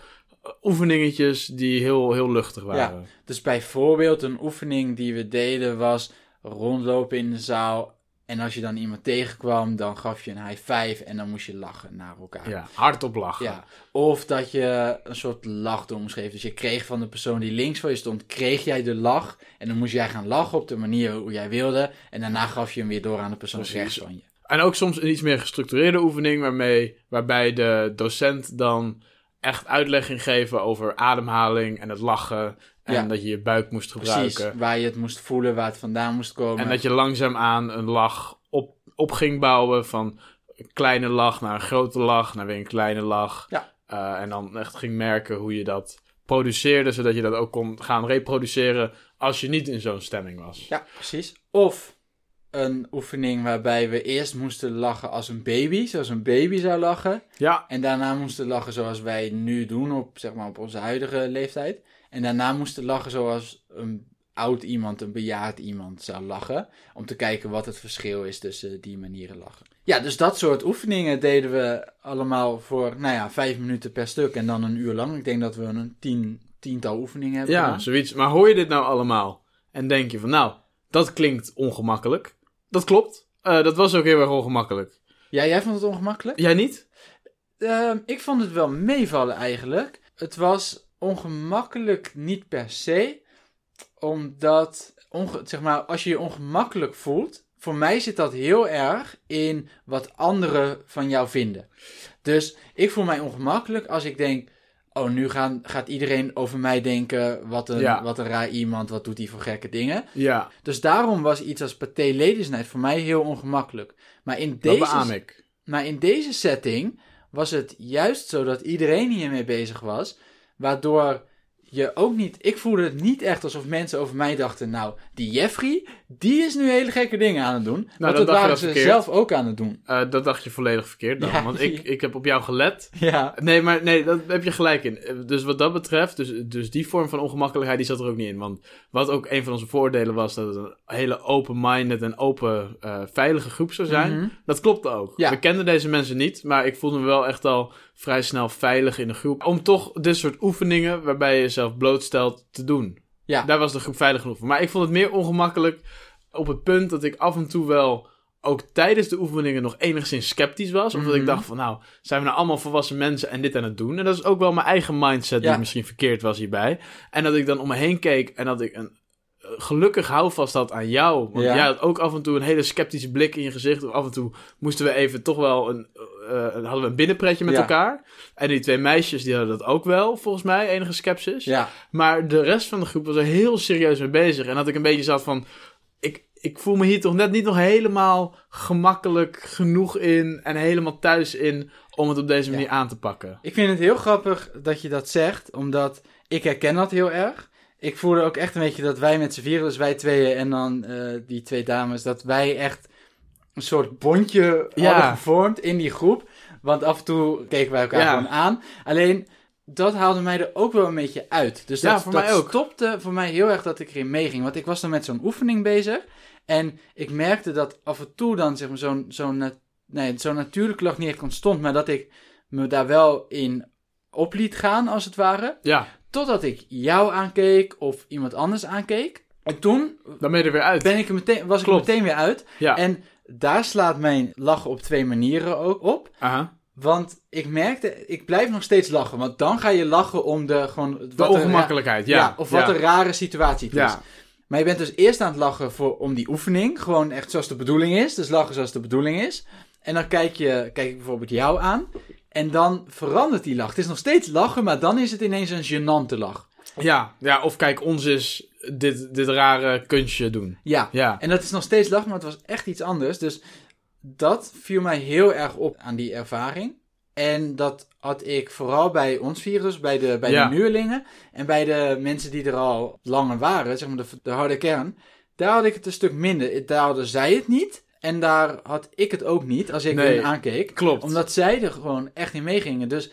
oefeningetjes die heel, heel luchtig waren. Dus bijvoorbeeld een oefening die we deden was rondlopen in de zaal. En als je dan iemand tegenkwam, dan gaf je een high five en dan moest je lachen naar elkaar. Ja, hardop lachen. Ja. Of dat je een soort lachdoel moest geven. Dus je kreeg van de persoon die links van je stond, kreeg jij de lach. En dan moest jij gaan lachen op de manier hoe jij wilde. En daarna gaf je hem weer door aan de persoon Precies. rechts van je. En ook soms een iets meer gestructureerde oefening waarmee, waarbij de docent dan echt uitleg ging geven over ademhaling en het lachen. En Ja. dat je je buik moest Precies, gebruiken. waar je het moest voelen, waar het vandaan moest komen. En dat je langzaamaan een lach op, op ging bouwen van een kleine lach naar een grote lach, naar weer een kleine lach. Ja. Eh, en dan echt ging merken hoe je dat produceerde, zodat je dat ook kon gaan reproduceren als je niet in zo'n stemming was. Ja, precies. Of een oefening waarbij we eerst moesten lachen als een baby, zoals een baby zou lachen. Ja, En daarna moesten lachen zoals wij nu doen op, zeg maar, op onze huidige leeftijd. En daarna moesten lachen zoals een oud iemand, een bejaard iemand zou lachen. Om te kijken wat het verschil is tussen die manieren lachen. Ja, dus dat soort oefeningen deden we allemaal voor, nou ja, vijf minuten per stuk en dan een uur lang. Ik denk dat we een tien, tiental oefeningen hebben ja, gedaan. zoiets. Maar hoor je dit nou allemaal en denk je van, nou, dat klinkt ongemakkelijk. Dat klopt. Eh, dat was ook heel erg ongemakkelijk. Ja, jij vond het ongemakkelijk? Jij niet? Ehm, ik vond het wel meevallen eigenlijk. Het was ongemakkelijk niet per se, omdat onge- zeg maar, als je je ongemakkelijk voelt, voor mij zit dat heel erg in wat anderen van jou vinden. Dus ik voel mij ongemakkelijk als ik denk, oh nu gaan, gaat iedereen over mij denken, wat een, Ja. wat een raar iemand, wat doet hij voor gekke dingen. Ja, Dus daarom was iets als paté Ladies Night voor mij heel ongemakkelijk. Maar in deze maar in deze setting was het juist zo dat iedereen hiermee bezig was. Waardoor je ook niet. Ik voelde het niet echt alsof mensen over mij dachten. Nou, die Jeffrey, die is nu hele gekke dingen aan het doen. want dacht dat je waren dat ze verkeerd. zelf ook aan het doen. Eh, dat dacht je volledig verkeerd dan. Ja. Want ik, ik heb op jou gelet. Ja, Nee, maar nee, daar heb je gelijk in. Eh, Dus wat dat betreft, dus, dus die vorm van ongemakkelijkheid, die zat er ook niet in. Want wat ook een van onze voordelen was, dat het een hele open-minded en open, eh, veilige groep zou zijn. Mhm. Dat klopte ook. Ja. We kenden deze mensen niet, maar ik voelde me wel echt al vrij snel veilig in de groep. Om toch dit soort oefeningen, waarbij je jezelf blootstelt, te doen. Ja. Daar was de groep veilig genoeg voor. Maar ik vond het meer ongemakkelijk op het punt dat ik af en toe wel ook tijdens de oefeningen nog enigszins sceptisch was. Omdat ik Mhm. dacht van nou, zijn we nou allemaal volwassen mensen en dit aan het doen? En dat is ook wel mijn eigen mindset die misschien verkeerd was hierbij. En dat ik dan om me heen keek en dat ik een eh, gelukkig houvast had aan jou. Want Ja. jij had ook af en toe een hele sceptische blik in je gezicht. Of af en toe moesten we even toch wel een, eh, hadden we een binnenpretje met Ja. elkaar. En die twee meisjes die hadden dat ook wel, volgens mij, enige sceptisch. ja, Maar de rest van de groep was er heel serieus mee bezig. En dat ik een beetje zat van... Ik, voel me hier toch net niet nog helemaal gemakkelijk genoeg in... en helemaal thuis in om het op deze manier aan te pakken. ik vind het heel grappig dat je dat zegt, omdat ik herken dat heel erg. Ik voelde ook echt een beetje dat wij met z'n vieren, dus wij tweeën en dan eh, die twee dames, dat wij echt een soort bondje Ja. hadden gevormd in die groep. Want af en toe keken wij elkaar Ja. gewoon aan. Alleen, dat haalde mij er ook wel een beetje uit. Dus Ja, dat, voor dat mij ook. stopte voor mij heel erg dat ik erin meeging. Want ik was dan met zo'n oefening bezig. En ik merkte dat af en toe dan zeg maar, zo'n zo'n nee, zo'n natuurlijke lach niet echt ontstond. Maar dat ik me daar wel in op liet gaan, als het ware. Ja, Totdat ik jou aankeek of iemand anders aankeek. En toen dan ben je er weer uit. ben ik er meteen, was Klopt. ik er meteen weer uit. Ja, En daar slaat mijn lachen op twee manieren ook op. Aha. Want ik merkte, ik blijf nog steeds lachen. Want dan ga je lachen om de gewoon. de ongemakkelijkheid, ja. ja, of wat ja. een rare situatie het is. Maar je bent dus eerst aan het lachen voor, om die oefening. Gewoon echt zoals de bedoeling is. Dus lachen zoals de bedoeling is. En dan kijk, je, kijk ik bijvoorbeeld jou aan. En dan verandert die lach. Het is nog steeds lachen, maar dan is het ineens een gênante lach. ja, ja, of kijk, ons is dit, dit rare kunstje doen. Ja. Ja, En dat is nog steeds lachen, maar het was echt iets anders. Dus dat viel mij heel erg op aan die ervaring. En dat had ik vooral bij ons virus, bij de, bij Ja. de nieuwelingen. En bij de mensen die er al langer waren, zeg maar de, de harde kern. Daar had ik het een stuk minder. Daar hadden zij het niet. En daar had ik het ook niet als ik Nee, hen aankeek. klopt. Omdat zij er gewoon echt in meegingen. Dus,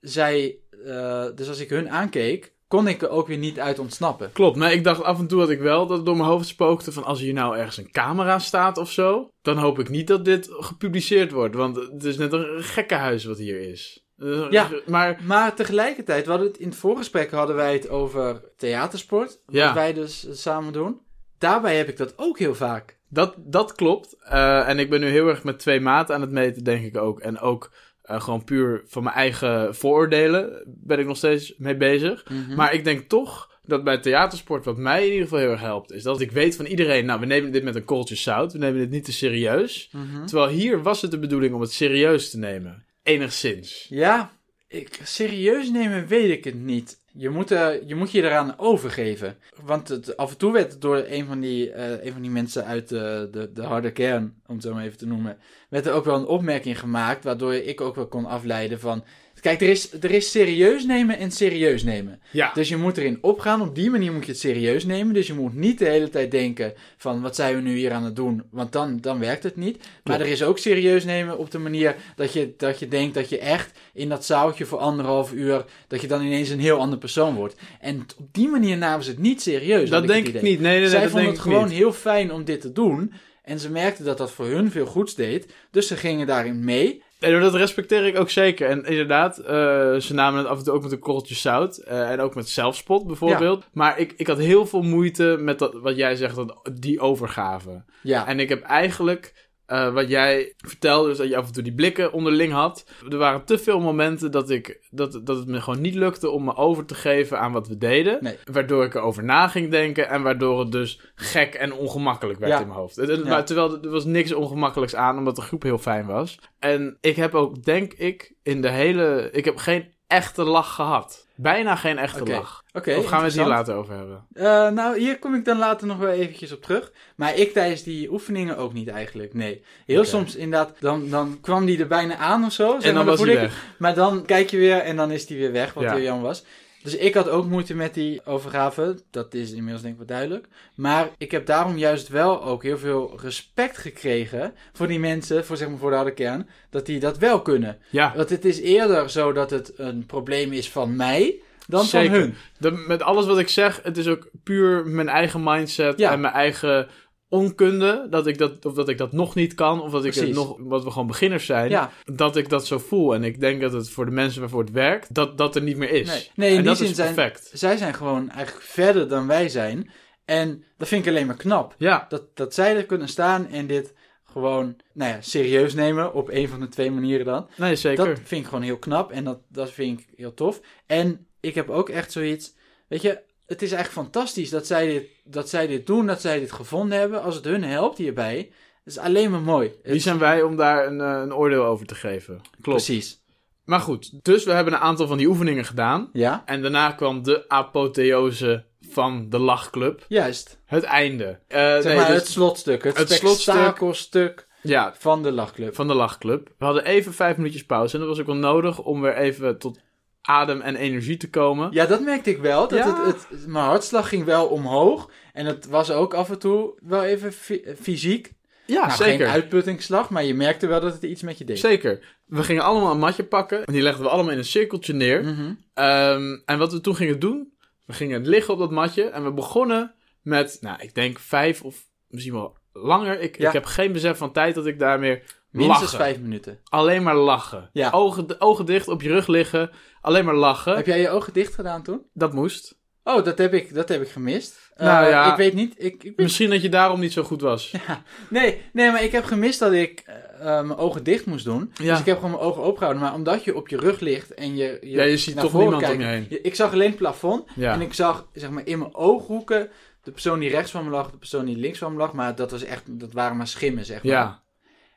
zij, eh, dus als ik hun aankeek, kon ik er ook weer niet uit ontsnappen. Klopt, maar ik dacht af en toe had ik wel dat het door mijn hoofd spookte van als hier nou ergens een camera staat of zo, dan hoop ik niet dat dit gepubliceerd wordt, want het is net een gekkenhuis wat hier is. Eh, Ja. Maar Maar tegelijkertijd, we hadden het in het voorgesprek hadden wij het over theatersport. Wat Ja. wij dus samen doen. Daarbij heb ik dat ook heel vaak. dat, dat klopt. Eh, en ik ben nu heel erg met twee maten aan het meten, denk ik ook. En ook eh, gewoon puur van mijn eigen vooroordelen ben ik nog steeds mee bezig. Maar ik denk toch dat bij theatersport, wat mij in ieder geval heel erg helpt, is dat ik weet van iedereen, nou, we nemen dit met een korreltje zout, we nemen dit niet te serieus. Mhm. Terwijl hier was het de bedoeling om het serieus te nemen. Enigszins. Ja, ik, serieus nemen weet ik het niet. Je moet, eh, je moet je eraan overgeven. Want het, af en toe werd door een van die, eh, een van die mensen uit de, de, de harde kern, om het zo maar even te noemen, werd er ook wel een opmerking gemaakt, waardoor ik ook wel kon afleiden van... Kijk, er is, er is serieus nemen en serieus nemen. Ja, Dus je moet erin opgaan. Op die manier moet je het serieus nemen. Dus je moet niet de hele tijd denken van wat zijn we nu hier aan het doen. Want dan, dan werkt het niet. Maar er is ook serieus nemen op de manier dat je, dat je denkt dat je echt in dat zaaltje voor anderhalf uur. Dat je dan ineens een heel ander persoon wordt. En op die manier namen ze het niet serieus. dat denk ik niet. Nee, nee, nee, Zij dat vonden denk het gewoon niet. heel fijn om dit te doen. En ze merkten dat dat voor hun veel goeds deed. Dus ze gingen daarin mee. Nee, dat respecteer ik ook zeker. En inderdaad, eh, ze namen het af en toe ook met een korreltje zout. eh, en ook met zelfspot bijvoorbeeld. Maar ik, ik had heel veel moeite met dat, wat jij zegt, dat, die overgave. Ja, En ik heb eigenlijk, eh, wat jij vertelde, dus dat je af en toe die blikken onderling had. Er waren te veel momenten dat, ik, dat, dat het me gewoon niet lukte om me over te geven aan wat we deden. Nee. Waardoor ik erover na ging denken en waardoor het dus gek en ongemakkelijk werd Ja. in mijn hoofd. Het- het- Ja. maar terwijl er was niks ongemakkelijks aan, omdat de groep heel fijn was. En ik heb ook, denk ik, in de hele... Ik heb geen echte lach gehad. Bijna geen echte lach. of gaan we het hier later over hebben? Eh, nou, hier kom ik dan later nog wel eventjes op terug. Maar ik tijdens die oefeningen ook niet eigenlijk, nee. Heel Oké. soms inderdaad, dan, dan kwam die er bijna aan of zo. en dan was hij weg. Maar dan kijk je weer en dan is die weer weg, wat Ja. heel jammer was. Dus ik had ook moeite met die overgave. Dat is inmiddels denk ik wel duidelijk. Maar ik heb daarom juist wel ook heel veel respect gekregen voor die mensen, voor zeg maar voor de harde kern, dat die dat wel kunnen. Ja, Want het is eerder zo dat het een probleem is van mij dan Zeker. van hun. De, met alles wat ik zeg, het is ook puur mijn eigen mindset Ja. en mijn eigen onkunde. Dat ik dat, of dat ik dat nog niet kan, of dat ik het nog, wat we gewoon beginners zijn. Ja, Dat ik dat zo voel. En ik denk dat het voor de mensen waarvoor het werkt, dat dat er niet meer is. Nee. Nee, in en die dat zin is zijn- perfect. zij zijn gewoon eigenlijk verder dan wij zijn. En dat vind ik alleen maar knap. Ja, Dat, dat zij er kunnen staan en dit gewoon, nou ja, serieus nemen. Op een van de twee manieren dan. nee, zeker. Dat vind ik gewoon heel knap en dat, dat vind ik heel tof. En ik heb ook echt zoiets, weet je, het is echt fantastisch dat zij dit, dat zij dit doen, dat zij dit gevonden hebben. Als het hun helpt hierbij, is alleen maar mooi. Wie zijn wij om daar een, eh, een oordeel over te geven? Klopt. Precies. Maar goed, dus we hebben een aantal van die oefeningen gedaan. Ja, En daarna kwam de apotheose van de lachclub. juist. Het einde. Eh, Zeg nee, maar dus- het slotstuk, het, het slotstuk. ja, van de lachclub. van de lachclub. We hadden even vijf minuutjes pauze. En dat was ook wel nodig om weer even tot adem en energie te komen. Ja, dat merkte ik wel. Dat Ja. het, het, mijn hartslag ging wel omhoog. En het was ook af en toe wel even fy- fysiek. Ja, nou, zeker. geen uitputtingsslag, maar je merkte wel dat het iets met je deed. Zeker. We gingen allemaal een matje pakken. En die legden we allemaal in een cirkeltje neer. Mhm. Ehm, en wat we toen gingen doen, we gingen liggen op dat matje. En we begonnen met, nou, ik denk vijf of misschien wel langer. Ik, Ja. ik heb geen besef van tijd dat ik daar meer Minstens lachen. vijf minuten. Alleen maar lachen. Ja. Ogen, ogen dicht, op je rug liggen. Alleen maar lachen. Heb jij je ogen dicht gedaan toen? Dat moest. Oh, dat heb ik, dat heb ik gemist. Nou Eh, ja. Ik weet niet. Ik, ik weet- Misschien dat je daarom niet zo goed was. nee, nee, maar ik heb gemist dat ik eh, eh, mijn ogen dicht moest doen. Ja. Dus ik heb gewoon mijn ogen opengehouden. Maar omdat je op je rug ligt en je, je, Ja, je ziet toch niemand om je heen. Ik zag alleen het plafond. Ja. En ik zag, zeg maar, in mijn ooghoeken de persoon die rechts van me lag, de persoon die links van me lag. Maar dat was echt, dat waren maar schimmen, zeg maar. Ja.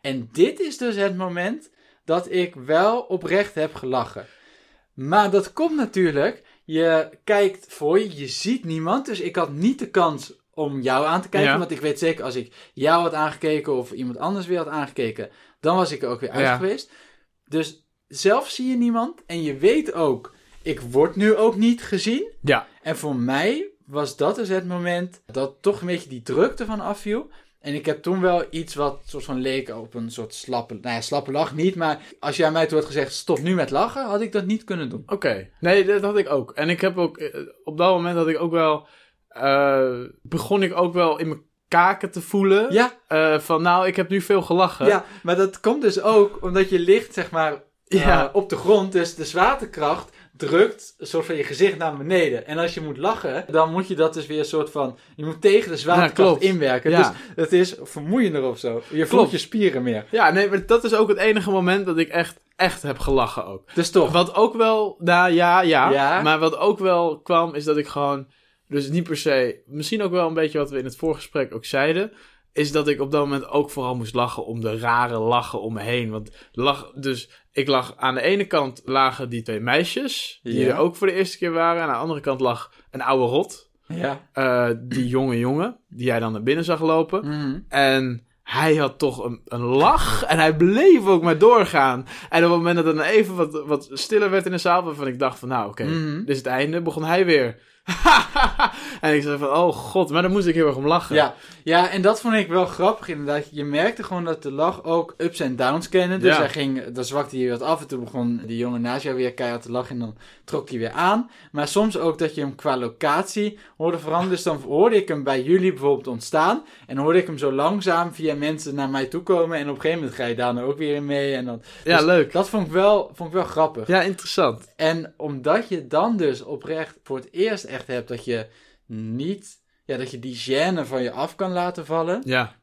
En dit is dus het moment dat ik wel oprecht heb gelachen. Maar dat komt natuurlijk, je kijkt voor je, je ziet niemand. Dus ik had niet de kans om jou aan te kijken. Ja. Want ik weet zeker, als ik jou had aangekeken of iemand anders weer had aangekeken, dan was ik er ook weer uit Ja. geweest. Dus zelf zie je niemand en je weet ook, ik word nu ook niet gezien. Ja. En voor mij was dat dus het moment dat toch een beetje die drukte van afviel. En ik heb toen wel iets wat soort van leek op een soort slappe, nou ja, slappe lach niet. Maar als jij mij toen had gezegd, stop nu met lachen, had ik dat niet kunnen doen. Oké. Nee, dat had ik ook. En ik heb ook... eh, Op dat moment had ik ook wel... eh, begon ik ook wel in mijn kaken te voelen. Ja, eh, van nou, ik heb nu veel gelachen. ja, maar dat komt dus ook omdat je ligt, zeg maar, Ja. op de grond. Dus de zwaartekracht drukt een soort van je gezicht naar beneden. En als je moet lachen, dan moet je dat dus weer een soort van... Je moet tegen de zwaartekracht inwerken. Ja. Dus het is vermoeiender of zo. Je voelt Klopt. je spieren meer. Ja, nee, maar dat is ook het enige moment dat ik echt, echt heb gelachen ook. Dus toch. Wat ook wel, nou ja, ja, Ja. Maar wat ook wel kwam, is dat ik gewoon, dus niet per se, misschien ook wel een beetje wat we in het voorgesprek ook zeiden. Is dat ik op dat moment ook vooral moest lachen om de rare lachen om me heen. Want lach, dus ik lag aan de ene kant lagen die twee meisjes, die Ja. er ook voor de eerste keer waren. En aan de andere kant lag een oude rot, Ja. eh, die jonge jongen, die jij dan naar binnen zag lopen. Mhm. En hij had toch een, een lach en hij bleef ook maar doorgaan. En op het moment dat het dan even wat, wat stiller werd in de zaal, waarvan ik dacht van nou oké, Mhm. dit is het einde, begon hij weer. en ik zei van oh god, maar daar moest ik heel erg om lachen. Ja. ja, en dat vond ik wel grappig inderdaad. Je merkte gewoon dat de lach ook ups en downs kende. Dus Ja. hij ging, dan zwakte hij wat af en toen begon die jongen naast jou weer keihard te lachen en dan trok hij weer aan. Maar soms ook dat je hem qua locatie hoorde veranderen. Dus dan hoorde ik hem bij jullie bijvoorbeeld ontstaan en hoorde ik hem zo langzaam via mensen naar mij toe komen. En op een gegeven moment ga je daar dan ook weer in mee. En dan, Ja, Dus leuk. dat vond ik wel, vond ik wel grappig. Ja, interessant. En omdat je dan dus oprecht voor het eerst echt hebt dat je niet, ja, dat je die gêne van je af kan laten vallen, Ja,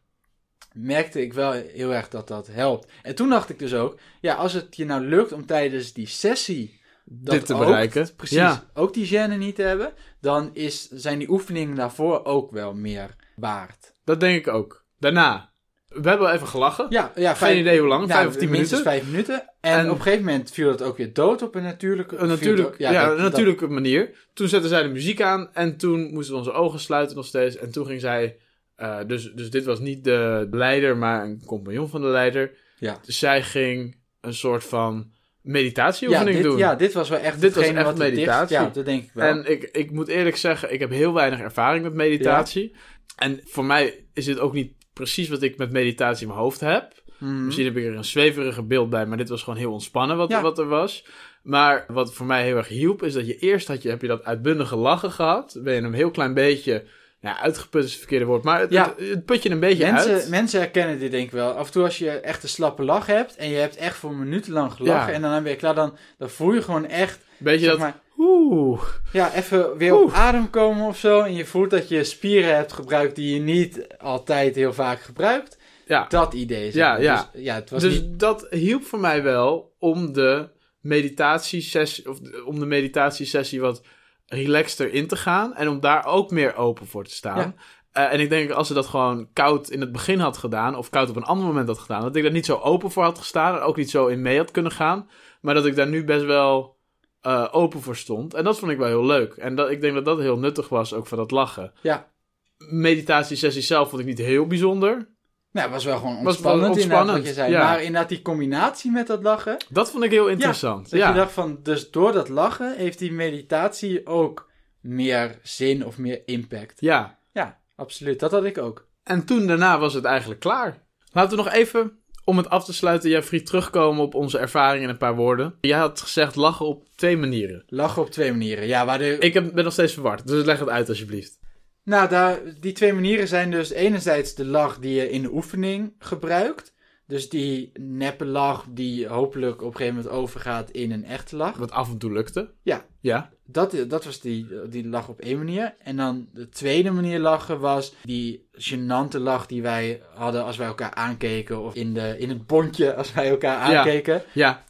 merkte ik wel heel erg dat dat helpt. En toen dacht ik dus ook, ja, als het je nou lukt om tijdens die sessie dat dit te ook, bereiken. precies, Ja, ook die gêne niet te hebben, dan is, zijn die oefeningen daarvoor ook wel meer waard. dat denk ik ook. Daarna, we hebben wel even gelachen. Ja, ja Geen idee hoe lang, nou, vijf of tien minuten. vijf minuten. En, En- op een gegeven moment viel het ook weer dood op een natuurlijke... Een natuurlijk, ja, dat- een dat- natuurlijke manier. Toen zetten zij de muziek aan en toen moesten we onze ogen sluiten nog steeds. En toen ging zij, eh, dus, dus dit was niet de leider, maar een compagnon van de leider. Ja. Dus zij ging een soort van ja, meditatieoefening dit, doen. ja, dit was wel echt Dit was echt wat meditatie. Ja, dat denk ik wel. En ik, ik moet eerlijk zeggen, ik heb heel weinig ervaring met meditatie. En voor mij is dit ook niet precies wat ik met meditatie in mijn hoofd heb. Mhm. Misschien heb ik er een zweverige beeld bij, maar dit was gewoon heel ontspannen wat, Ja. wat er was. Maar wat voor mij heel erg hielp, is dat je eerst had je, heb je dat uitbundige lachen gehad. Ben je een heel klein beetje, ja, uitgeput is het verkeerde woord, maar het, Ja. het, het put je een beetje Mensen, uit. mensen herkennen dit denk ik wel. Af en toe als je echt een slappe lach hebt en je hebt echt voor minuten lang gelachen Ja. en dan ben je klaar, dan, dan voel je gewoon echt, Beetje zeg dat, maar, oeh, ja, even weer op adem komen of zo. En je voelt dat je spieren hebt gebruikt die je niet altijd heel vaak gebruikt. ja. Dat idee is Ja, ja. Dus, ja, het was Dus niet... dat hielp voor mij wel om de meditatiesessie, of om de meditatiesessie wat relaxter in te gaan. En om daar ook meer open voor te staan. Ja. Eh, en ik denk als ze dat gewoon koud in het begin had gedaan, of koud op een ander moment had gedaan, dat ik daar niet zo open voor had gestaan en ook niet zo in mee had kunnen gaan. Maar dat ik daar nu best wel eh, open voor stond. En dat vond ik wel heel leuk. En dat, ik denk dat dat heel nuttig was, ook voor dat lachen. Ja. Meditatiesessie zelf vond ik niet heel bijzonder. Nou, het was wel gewoon ontspannend, ontspannend, wat je zei. ja. Maar inderdaad die combinatie met dat lachen. Dat vond ik heel interessant. Dat ja. je dacht van, dus door dat lachen heeft die meditatie ook meer zin of meer impact. ja. Ja, absoluut. Dat had ik ook. En toen daarna was het eigenlijk klaar. Laten we nog even, om het af te sluiten, Jeffrey, terugkomen op onze ervaring in een paar woorden. Jij had gezegd lachen op twee manieren. Lachen op twee manieren. Ja, waar de... Ik heb, ben nog steeds verward, dus leg het uit alsjeblieft. Nou, daar, die twee manieren zijn dus enerzijds de lach die je in de oefening gebruikt. Dus die neppe lach die hopelijk op een gegeven moment overgaat in een echte lach. Wat af en toe lukte. Ja. Ja. Dat, dat was die, die lach op één manier. En dan de tweede manier lachen was die gênante lach die wij hadden als wij elkaar aankeken. Of in, de, in het bondje als wij elkaar Ja. aankeken. Ja.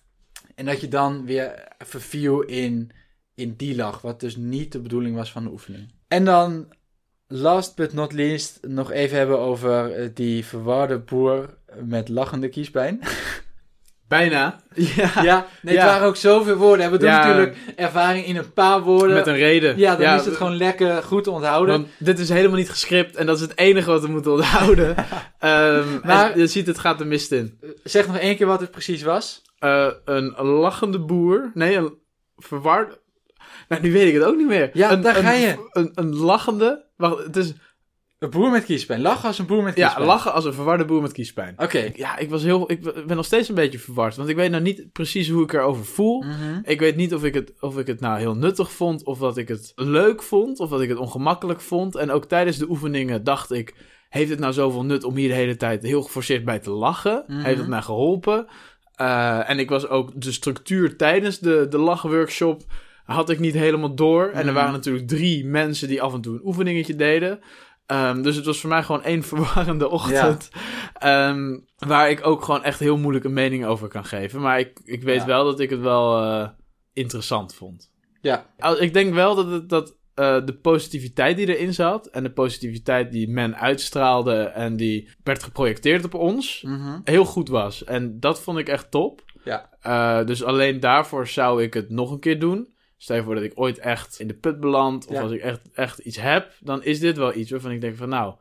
En dat je dan weer verviel in, in die lach. Wat dus niet de bedoeling was van de oefening. En dan, last but not least, nog even hebben over eh, die verwarde boer met lachende kiespijn. Bijna. Ja. ja, nee, Ja. het waren ook zoveel woorden. We doen Ja. natuurlijk ervaring in een paar woorden. Met een reden. Ja, dan is het gewoon lekker goed onthouden. Want dit is helemaal niet gescript en dat is het enige wat we moeten onthouden. Ehm, Maar- je ziet, het gaat de mist in. Zeg nog één keer wat het precies was. Eh, een lachende boer. Nee, een verwarde. Nou, nu weet ik het ook niet meer. Ja, een, daar een, ga je. Een, een lachende. Wacht, het is. Een boer met kiespijn. Lachen als een boer met Ja, kiespijn. lachen als een verwarde boer met kiespijn. Oké. Ja, ik was heel. Ik ben nog steeds een beetje verward. Want ik weet nou niet precies hoe ik erover voel. Mhm. Ik weet niet of ik, het, of ik het nou heel nuttig vond, of dat ik het leuk vond, of dat ik het ongemakkelijk vond. En ook tijdens de oefeningen dacht ik, heeft het nou zoveel nut om hier de hele tijd heel geforceerd bij te lachen? Mhm. Heeft het mij geholpen? Eh, en ik was ook de structuur tijdens de, de lachworkshop had ik niet helemaal door. En er Mhm. waren natuurlijk drie mensen die af en toe een oefeningetje deden. Ehm, dus het was voor mij gewoon één verwarrende ochtend. Ehm, waar ik ook gewoon echt heel moeilijk een mening over kan geven. Maar ik, ik weet Ja. wel dat ik het wel eh, interessant vond. Ja. Ik denk wel dat, het, dat eh, de positiviteit die erin zat. En de positiviteit die men uitstraalde en die werd geprojecteerd op ons. Mhm. Heel goed was. En dat vond ik echt top. Ja. Eh, dus alleen daarvoor zou ik het nog een keer doen. Stel je voor dat ik ooit echt in de put beland. Of Ja. als ik echt, echt iets heb. Dan is dit wel iets waarvan ik denk van nou.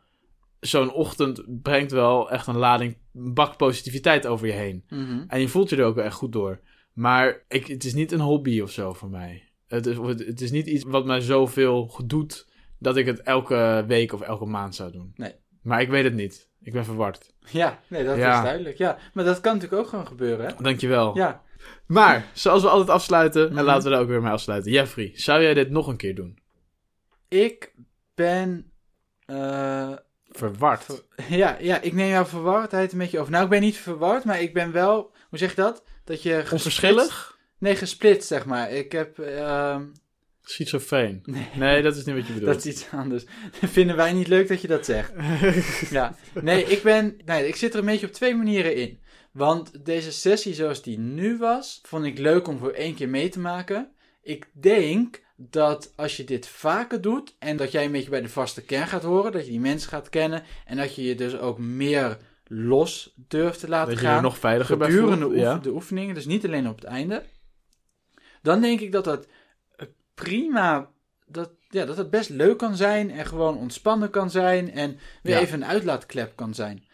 Zo'n ochtend brengt wel echt een lading, een bak positiviteit over je heen. Mhm. En je voelt je er ook wel echt goed door. Maar ik, het is niet een hobby of zo voor mij. Het is, het, het is niet iets wat mij zoveel doet dat ik het elke week of elke maand zou doen. Nee. Maar ik weet het niet. Ik ben verward. Ja, nee, dat Ja. is duidelijk. Ja, maar dat kan natuurlijk ook gewoon gebeuren, hè? Dankjewel. Ja. Maar, zoals we altijd afsluiten, en Mhm. laten we daar ook weer mee afsluiten. Jeffrey, zou jij dit nog een keer doen? Ik ben... eh, Verward. ver- ja, ja, ik neem jouw verwardheid een beetje over. Nou, ik ben niet verward, maar ik ben wel... Hoe zeg je dat? Dat je... gesplitst- Onverschillig? Nee, gesplitst, zeg maar. Ik heb... ehm, Schizofreen. nee, Nee, dat is niet wat je bedoelt. dat is iets anders. Vinden wij niet leuk dat je dat zegt. Ja, nee, ik ben. Nee, ik zit er een beetje op twee manieren in. Want deze sessie zoals die nu was, vond ik leuk om voor één keer mee te maken. Ik denk dat als je dit vaker doet en dat jij een beetje bij de vaste kern gaat horen, dat je die mensen gaat kennen en dat je je dus ook meer los durft te laten dat je er gaan nog veiliger gedurende voelt. oefen- Ja. de oefeningen, dus niet alleen op het einde. Dan denk ik dat dat eh, prima, dat, ja, dat het best leuk kan zijn en gewoon ontspannen kan zijn en weer Ja. even een uitlaatklep kan zijn.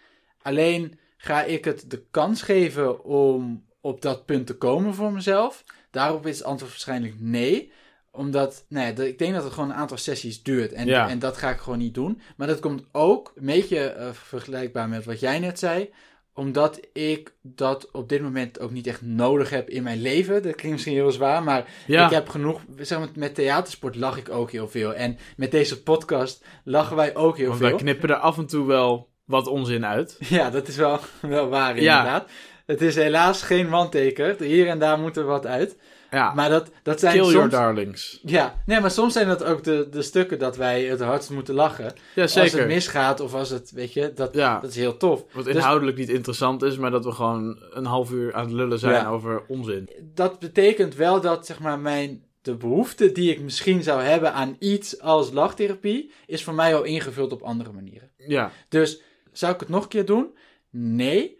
Alleen ga ik het de kans geven om op dat punt te komen voor mezelf. Daarop is het antwoord waarschijnlijk nee omdat, nou ja, de- ik denk dat het gewoon een aantal sessies duurt. En, Ja. en dat ga ik gewoon niet doen. Maar dat komt ook een beetje eh, vergelijkbaar met wat jij net zei omdat ik dat op dit moment ook niet echt nodig heb in mijn leven. Dat klinkt misschien heel zwaar, maar Ja. ik heb genoeg... Zeg maar, met theatersport lach ik ook heel veel. En met deze podcast lachen wij ook heel Want wij veel. knippen er af en toe wel wat onzin uit. Ja, dat is wel, wel waar Ja. inderdaad. Het is helaas geen wandteken. Hier en daar moet er wat uit. Ja, Maar dat, dat zijn kill soms... your darlings. Ja, nee, maar soms zijn dat ook de, de stukken dat wij het hardst moeten lachen. Ja, Als het zeker. misgaat of als het, weet je, dat, Ja, dat is heel tof. wat Dus- inhoudelijk niet interessant is, maar dat we gewoon een half uur aan het lullen zijn Ja. over onzin. dat betekent wel dat zeg maar mijn de behoefte die ik misschien zou hebben aan iets als lachtherapie is voor mij al ingevuld op andere manieren. Ja, Dus zou ik het nog een keer doen? Nee,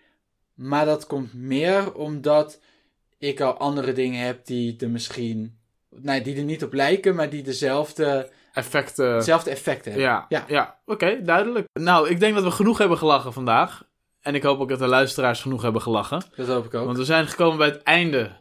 maar dat komt meer omdat ik al andere dingen heb die er misschien nee, die er niet op lijken, maar die dezelfde, effecten. dezelfde effecten hebben. Ja, ja. Ja. oké, duidelijk. Nou, ik denk dat we genoeg hebben gelachen vandaag. En ik hoop ook dat de luisteraars genoeg hebben gelachen. Dat hoop ik ook. Want we zijn gekomen bij het einde.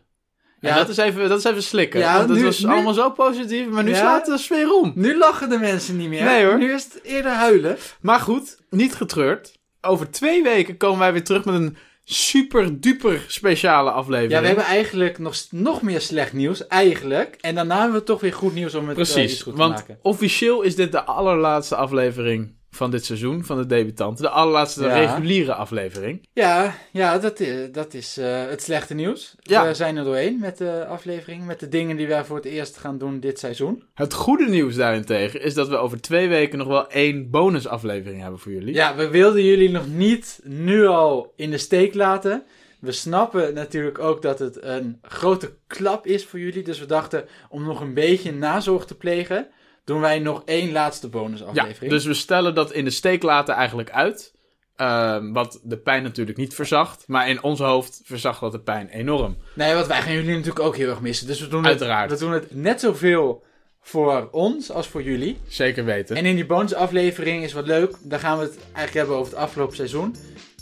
En Ja. dat is even, dat is even slikken. Ja, want nu- was nu- allemaal zo positief, maar nu Ja. slaat de sfeer om. Nu lachen de mensen niet meer. Nee, hoor. Nu is het eerder huilen. Maar goed, niet getreurd. Over twee weken komen wij weer terug met een super duper speciale aflevering. Ja, we hebben eigenlijk nog, nog meer slecht nieuws, eigenlijk. En daarna hebben we toch weer goed nieuws om het eh, Precies, goed te want maken. officieel is dit de allerlaatste aflevering van dit seizoen, van de debutanten. De allerlaatste Ja. reguliere aflevering. Ja, ja dat is, dat is eh, het slechte nieuws. Ja. We zijn er doorheen met de aflevering, met de dingen die wij voor het eerst gaan doen dit seizoen. Het goede nieuws daarentegen is dat we over twee weken nog wel één bonusaflevering hebben voor jullie. Ja, we wilden jullie nog niet nu al in de steek laten. We snappen natuurlijk ook dat het een grote klap is voor jullie. Dus we dachten, om nog een beetje nazorg te plegen, doen wij nog één laatste Ja, bonusaflevering. dus we stellen dat in de steek laten eigenlijk uit. Ehm, wat de pijn natuurlijk niet verzacht. Maar in ons hoofd verzacht dat de pijn enorm. Nee, want wij gaan jullie natuurlijk ook heel erg missen. Dus we doen, Uiteraard. Het, we doen het net zoveel voor ons als voor jullie. Zeker weten. En in die bonusaflevering is wat leuk. Daar gaan we het eigenlijk hebben over het afgelopen seizoen.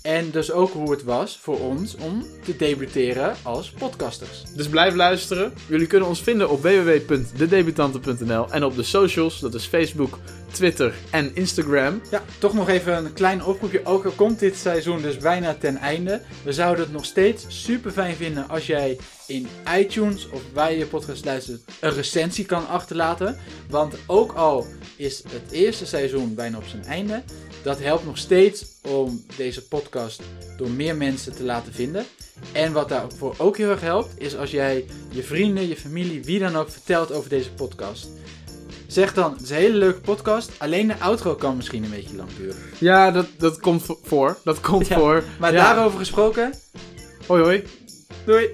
En dus ook hoe het was voor ons om te debuteren als podcasters. Dus blijf luisteren. Jullie kunnen ons vinden op www.dedebutanten.nl en op de socials. Dat is Facebook, Twitter en Instagram. Ja, toch nog even een klein oproepje. Ook al komt dit seizoen dus bijna ten einde. We zouden het nog steeds super fijn vinden als jij in iTunes of waar je je podcast luistert een recensie kan achterlaten. Want ook al is het eerste seizoen bijna op zijn einde, dat helpt nog steeds om deze podcast door meer mensen te laten vinden. En wat daarvoor ook heel erg helpt, is als jij je vrienden, je familie, wie dan ook vertelt over deze podcast. Zeg dan, het is een hele leuke podcast, alleen de outro kan misschien een beetje lang duren. Ja, dat, dat komt vo- voor. Dat komt Ja, voor. Maar Ja. daarover gesproken, Hoi hoi. doei!